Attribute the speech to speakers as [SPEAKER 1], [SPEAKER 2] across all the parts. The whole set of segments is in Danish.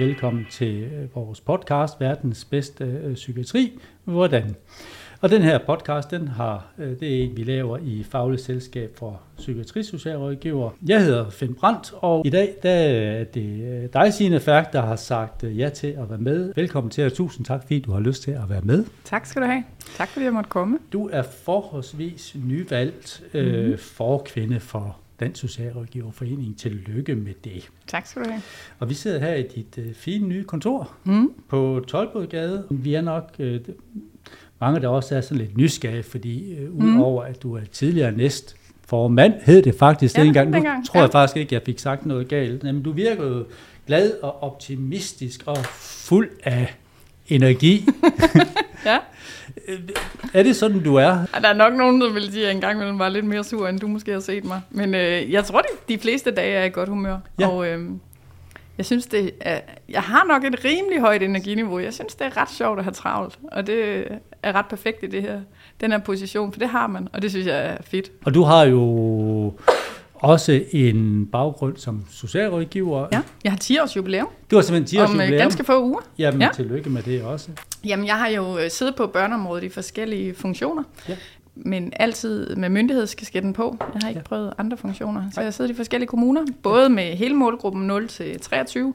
[SPEAKER 1] Velkommen til øh, vores podcast, Verdens Bedste øh, Psykiatri. Hvordan? Og den her podcast, den har, øh, det er en, vi laver i Fagligt Selskab for Psykiatrisocialrådgiver. Jeg hedder Finn Brandt, og i dag der er det dig, Signe Færk, der har sagt ja til at være med. Velkommen til, og tusind tak, fordi du har lyst til at være med.
[SPEAKER 2] Tak skal du have. Tak fordi jeg måtte komme.
[SPEAKER 1] Du er forholdsvis nyvalgt mm-hmm. øh, forkvinde for Dansk Socialrådgiverforening. Tillykke med det.
[SPEAKER 2] Tak skal du have.
[SPEAKER 1] Og vi sidder her i dit øh, fine nye kontor mm. på Tolbodgade. Vi er nok øh, mange, der også er sådan lidt nysgerrige, fordi øh, mm. udover at du er tidligere næst formand, hed det faktisk ja, dengang. Nu dengang. tror jeg ja. faktisk ikke, jeg fik sagt noget galt. Men du virker jo glad og optimistisk og fuld af energi. ja. Er det sådan, du er?
[SPEAKER 2] Der er nok nogen, der vil sige, at jeg engang var lidt mere sur, end du måske har set mig. Men øh, jeg tror, at de fleste dage er i godt humør. Ja. Og øh, jeg synes, det er, jeg har nok et rimelig højt energiniveau. Jeg synes, det er ret sjovt at have travlt. Og det er ret perfekt i det her, den her position, for det har man. Og det synes jeg er fedt.
[SPEAKER 1] Og du har jo også en baggrund som socialrådgiver.
[SPEAKER 2] Ja, jeg har 10 års jubilæum.
[SPEAKER 1] Du har simpelthen 10 års
[SPEAKER 2] Om øh, jubilæum? ganske få uger.
[SPEAKER 1] Jamen, ja. tillykke med det også.
[SPEAKER 2] Jamen, jeg har jo øh, siddet på børneområdet i forskellige funktioner. Ja. Men altid med myndighedskasketten på. Jeg har ikke ja. prøvet andre funktioner. Så jeg har siddet i forskellige kommuner, både med hele målgruppen 0 til 23,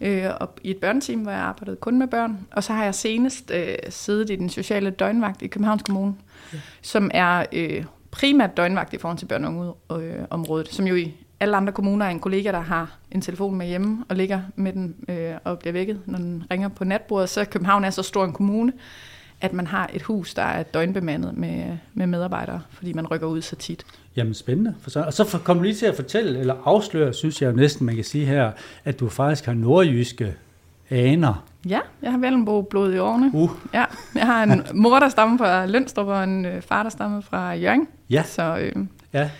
[SPEAKER 2] ja. øh, og i et børneteam, hvor jeg arbejdede kun med børn. Og så har jeg senest øh, siddet i den sociale døgnvagt i Københavns Kommune, ja. som er øh, primært døgnvagt i forhold til børn- og ungeområdet, øh, som jo i alle andre kommuner er en kollega, der har en telefon med hjemme og ligger med den øh, og bliver vækket, når den ringer på natbordet. Så København er så stor en kommune, at man har et hus, der er døgnbemandet med, med medarbejdere, fordi man rykker ud så tit.
[SPEAKER 1] Jamen spændende. For så, og så kom du lige til at fortælle, eller afsløre, synes jeg jo næsten, man kan sige her, at du faktisk har nordjyske aner.
[SPEAKER 2] Ja, jeg har Vellenbo blod i årene. Uh. Ja, jeg har en mor, der stammer fra Lønstrup, og en øh, far, der stammer fra Jørgen. Ja. Så øh, ja.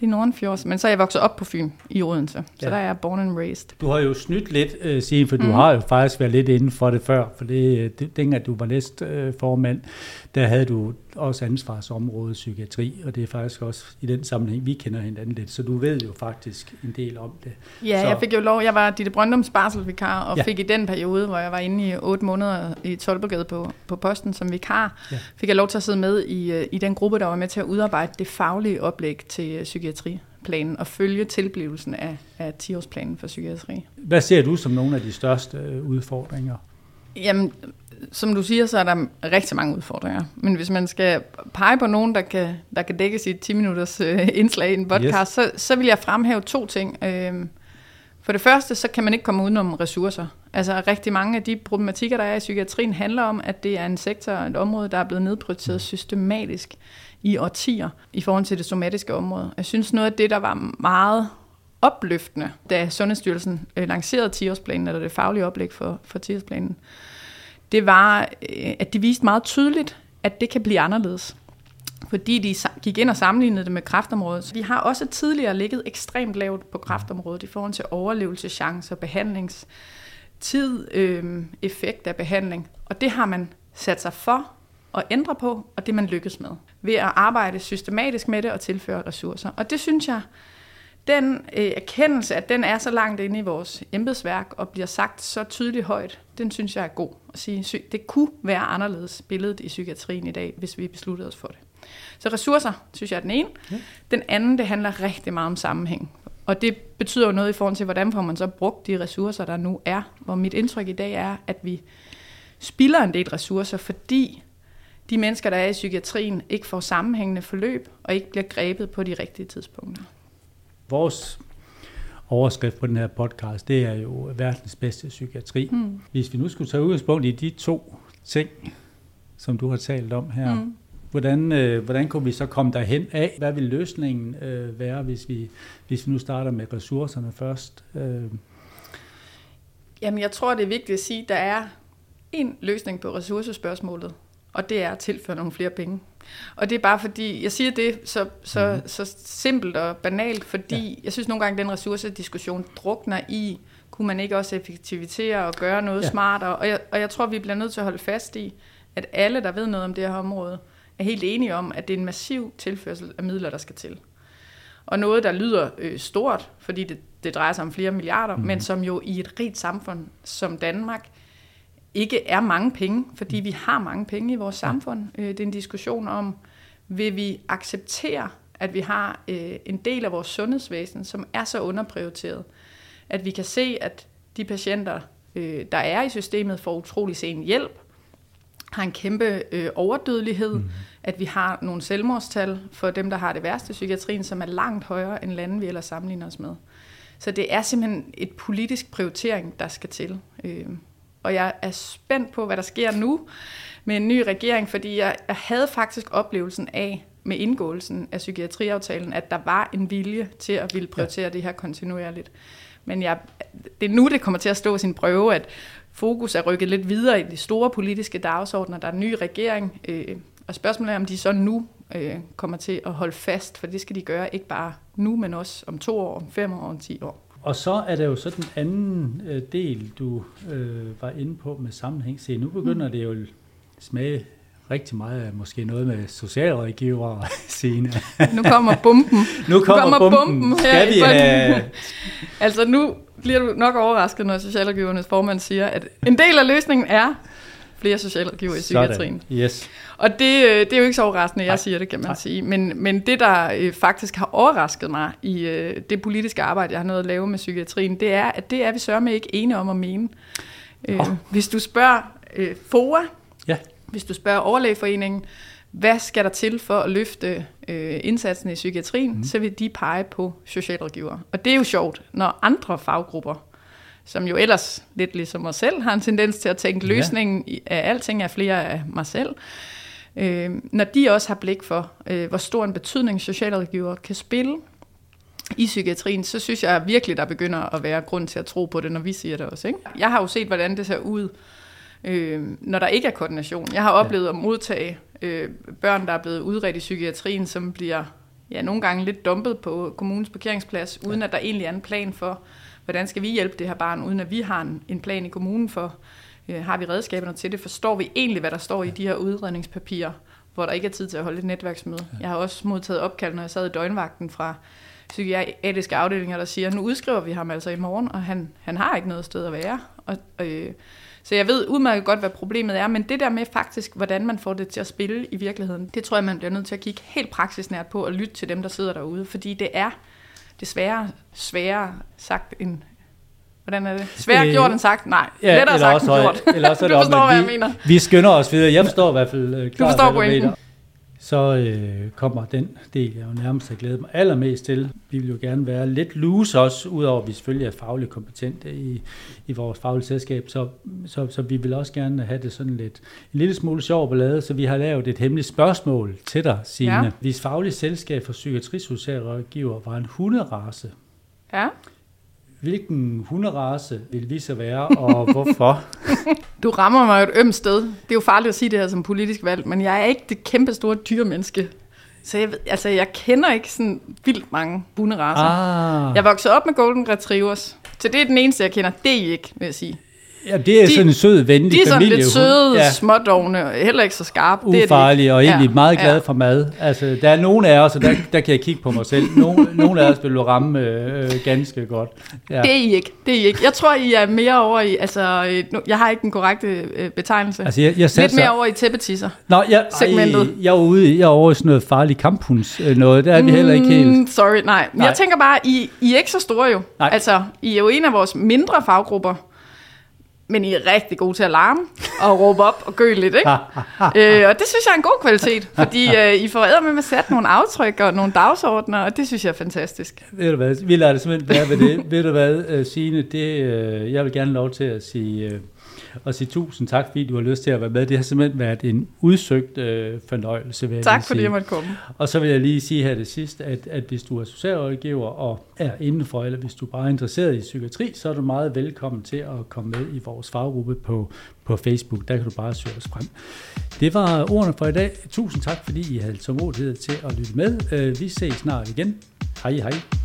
[SPEAKER 2] det er Nordenfjords. Men så er jeg vokset op på Fyn i Odense. Så ja. der er jeg born and raised.
[SPEAKER 1] Du har jo snydt lidt, uh, Signe, for mm. du har jo faktisk været lidt inden for det før. For det, øh, det dengang du var næst uh, formand, der havde du også ansvarsområdet psykiatri, og det er faktisk også i den sammenhæng, vi kender hinanden lidt, så du ved jo faktisk en del om det.
[SPEAKER 2] Ja, så. jeg fik jo lov, jeg var Ditte Brøndums barselsvikar, og ja. fik i den periode, hvor jeg var inde i otte måneder i Tolbergade på, på posten som vikar, ja. fik jeg lov til at sidde med i, øh, i den gruppe, der var med til at udarbejde det faglige oplæg til øh, psykiatriplanen og følge tilblivelsen af, af 10-årsplanen for psykiatri.
[SPEAKER 1] Hvad ser du som nogle af de største øh, udfordringer?
[SPEAKER 2] Jamen, som du siger, så er der rigtig mange udfordringer. Men hvis man skal pege på nogen, der kan, der kan dække sit 10-minutters øh, indslag i en podcast, yes. så, så vil jeg fremhæve to ting. Øh, for det første, så kan man ikke komme udenom ressourcer. Altså rigtig mange af de problematikker, der er i psykiatrien, handler om, at det er en sektor, et område, der er blevet nedprioriteret systematisk i årtier i forhold til det somatiske område. Jeg synes noget af det, der var meget opløftende, da Sundhedsstyrelsen øh, lancerede 10-årsplanen, eller det faglige oplæg for, for 10-årsplanen, det var, øh, at de viste meget tydeligt, at det kan blive anderledes. Fordi de gik ind og sammenlignede det med kræftområdet. Vi har også tidligere ligget ekstremt lavt på kræftområdet i forhold til overlevelseschancer, behandlingstid, øh, effekt af behandling. Og det har man sat sig for at ændre på, og det man lykkes med. Ved at arbejde systematisk med det og tilføre ressourcer. Og det synes jeg, den øh, erkendelse, at den er så langt inde i vores embedsværk og bliver sagt så tydeligt højt, den synes jeg er god at sige. Det kunne være anderledes billedet i psykiatrien i dag, hvis vi besluttede os for det. Så ressourcer, synes jeg er den ene. Ja. Den anden, det handler rigtig meget om sammenhæng. Og det betyder jo noget i forhold til, hvordan får man så brugt de ressourcer, der nu er. Hvor mit indtryk i dag er, at vi spilder en del ressourcer, fordi de mennesker, der er i psykiatrien, ikke får sammenhængende forløb og ikke bliver grebet på de rigtige tidspunkter.
[SPEAKER 1] Vores overskrift på den her podcast, det er jo verdens bedste psykiatri. Mm. Hvis vi nu skulle tage udgangspunkt i de to ting, som du har talt om her, mm. hvordan, øh, hvordan kunne vi så komme derhen af? Hvad vil løsningen øh, være, hvis vi, hvis vi nu starter med ressourcerne først? Øh.
[SPEAKER 2] Jamen, jeg tror, det er vigtigt at sige, at der er en løsning på ressourcespørgsmålet, og det er at tilføre nogle flere penge. Og det er bare fordi, jeg siger det så, så, mm. så simpelt og banalt, fordi ja. jeg synes nogle gange, den ressourcediskussion drukner i, kunne man ikke også effektivisere og gøre noget ja. smartere? Og jeg, og jeg tror, vi bliver nødt til at holde fast i, at alle, der ved noget om det her område, er helt enige om, at det er en massiv tilførsel af midler, der skal til. Og noget, der lyder øh, stort, fordi det, det drejer sig om flere milliarder, mm. men som jo i et rigt samfund som Danmark ikke er mange penge, fordi vi har mange penge i vores samfund. Øh, det er en diskussion om, vil vi acceptere, at vi har øh, en del af vores sundhedsvæsen, som er så underprioriteret, at vi kan se, at de patienter, øh, der er i systemet, får utrolig sen hjælp, har en kæmpe øh, overdødelighed, mm. at vi har nogle selvmordstal for dem, der har det værste i psykiatrien, som er langt højere end lande, vi ellers sammenligner os med. Så det er simpelthen et politisk prioritering, der skal til. Øh, og jeg er spændt på, hvad der sker nu med en ny regering, fordi jeg, jeg havde faktisk oplevelsen af, med indgåelsen af psykiatriaftalen, at der var en vilje til at ville prioritere ja. det her kontinuerligt. Men jeg, det er nu, det kommer til at stå sin prøve, at fokus er rykket lidt videre i de store politiske dagsordner. Der er en ny regering, øh, og spørgsmålet er, om de så nu øh, kommer til at holde fast, for det skal de gøre ikke bare nu, men også om to år, om fem år, om ti år.
[SPEAKER 1] Og så er der jo så den anden øh, del, du øh, var inde på med sammenhæng. Se, nu begynder mm. det jo smage rigtig meget af måske noget med socialrådgivere scene.
[SPEAKER 2] Nu kommer bomben.
[SPEAKER 1] nu kommer, nu kommer bomben. bomben her Skal vi have...
[SPEAKER 2] altså nu bliver du nok overrasket, når socialrådgivernes formand siger, at en del af løsningen er flere socialrådgiver i psykiatrien.
[SPEAKER 1] Yes.
[SPEAKER 2] Og det, øh, det er jo ikke så overraskende, jeg Nej. siger det, kan man Nej. sige. Men, men det, der øh, faktisk har overrasket mig i øh, det politiske arbejde, jeg har nået at lave med psykiatrien, det er, at det er vi sørme ikke enige om at mene. Oh. Hvis du spørger øh, FOA,
[SPEAKER 1] ja.
[SPEAKER 2] hvis du spørger Overlægeforeningen, hvad skal der til for at løfte øh, indsatsen i psykiatrien, mm. så vil de pege på socialrådgiver. Og det er jo sjovt, når andre faggrupper, som jo ellers lidt ligesom os selv, har en tendens til at tænke, ja. løsningen af alting er flere af mig selv, øh, når de også har blik for, øh, hvor stor en betydning socialrådgiver kan spille i psykiatrien, så synes jeg virkelig, der begynder at være grund til at tro på det, når vi siger det også. Ikke? Jeg har jo set, hvordan det ser ud, øh, når der ikke er koordination. Jeg har oplevet ja. at modtage øh, børn, der er blevet udredt i psykiatrien, som bliver ja, nogle gange lidt dumpet på kommunens parkeringsplads, uden ja. at der egentlig er en plan for, hvordan skal vi hjælpe det her barn, uden at vi har en, en plan i kommunen for, øh, har vi redskaberne til det, forstår vi egentlig, hvad der står i de her udredningspapirer, hvor der ikke er tid til at holde et netværksmøde. Jeg har også modtaget opkald, når jeg sad i døgnvagten fra psykiatriske afdelinger, der siger, nu udskriver vi ham altså i morgen, og han, han har ikke noget sted at være. Og, øh, så jeg ved udmærket godt, hvad problemet er, men det der med faktisk, hvordan man får det til at spille i virkeligheden, det tror jeg, man bliver nødt til at kigge helt praksisnært på og lytte til dem, der sidder derude, fordi det er desværre sværere sagt end, Hvordan er det? Sværere øh, gjort end sagt? Nej, ja, lettere sagt også, end gjort. Eller også er det du forstår, om, hvad jeg mener.
[SPEAKER 1] Vi skynder os videre. Jeg forstår i hvert fald
[SPEAKER 2] øh, klart, du forstår pointen
[SPEAKER 1] så øh, kommer den del, jeg jo nærmest har glædet mig allermest til. Vi vil jo gerne være lidt loose også, udover at vi selvfølgelig er fagligt kompetente i, i vores faglige selskab, så, så, så vi vil også gerne have det sådan lidt, en lille smule sjov ballade, så vi har lavet et hemmeligt spørgsmål til dig, Signe. Ja. Hvis faglige selskab for psykiatrisocialrådgiver var en hunderace,
[SPEAKER 2] ja.
[SPEAKER 1] Hvilken hunderace vil vi så være, og hvorfor?
[SPEAKER 2] Du rammer mig et ømt sted. Det er jo farligt at sige det her som politisk valg, men jeg er ikke det kæmpe store dyremenneske. Så jeg, altså, jeg kender ikke sådan vildt mange hunderacer. Ah. Jeg voksede op med Golden Retrievers. Så det er den eneste, jeg kender. Det er I ikke, vil jeg sige.
[SPEAKER 1] Ja, det er de, sådan en sød, venlig
[SPEAKER 2] familie. De er
[SPEAKER 1] sådan
[SPEAKER 2] lidt søde, ja. smådogne, heller ikke så skarpe.
[SPEAKER 1] Ufarlige og egentlig ja. meget glade ja. for mad. Altså, der er nogle af os, og der, der kan jeg kigge på mig selv, nogle, nogle af os vil du ramme øh, ganske godt.
[SPEAKER 2] Ja. Det er I ikke. Det er I ikke. Jeg tror, I er mere over i, altså, øh, jeg har ikke den korrekte øh, betegnelse. Altså, jeg, jeg Lidt mere over i tæppetisser.
[SPEAKER 1] Nå, jeg, segmentet. Ej, jeg er ude, jeg er over i sådan noget farlig kamphunds øh, noget. Der er vi heller ikke helt. Mm,
[SPEAKER 2] sorry, nej. nej. Jeg tænker bare, I, I er ikke så store jo. Nej. Altså, I er jo en af vores mindre faggrupper men I er rigtig gode til at larme og råbe op og gøle lidt, ikke? øh, og det synes jeg er en god kvalitet, fordi øh, I får med at sætte nogle aftryk og nogle dagsordner, og det synes jeg er fantastisk.
[SPEAKER 1] Ved du hvad, vi lader det simpelthen være ved det. Ved du hvad, øh, Signe, det, øh, jeg vil gerne lov til at sige... Og sige tusind tak, fordi du har lyst til at være med. Det har simpelthen været en udsøgt øh, fornøjelse.
[SPEAKER 2] Vil jeg tak fordi jeg måtte komme.
[SPEAKER 1] Og så vil jeg lige sige her det sidste, at, at hvis du er socialrådgiver og er indenfor, eller hvis du bare er interesseret i psykiatri, så er du meget velkommen til at komme med i vores faggruppe på, på Facebook. Der kan du bare søge os frem. Det var ordene for i dag. Tusind tak, fordi I havde tålmodighed til at lytte med. Øh, vi ses snart igen. Hej hej.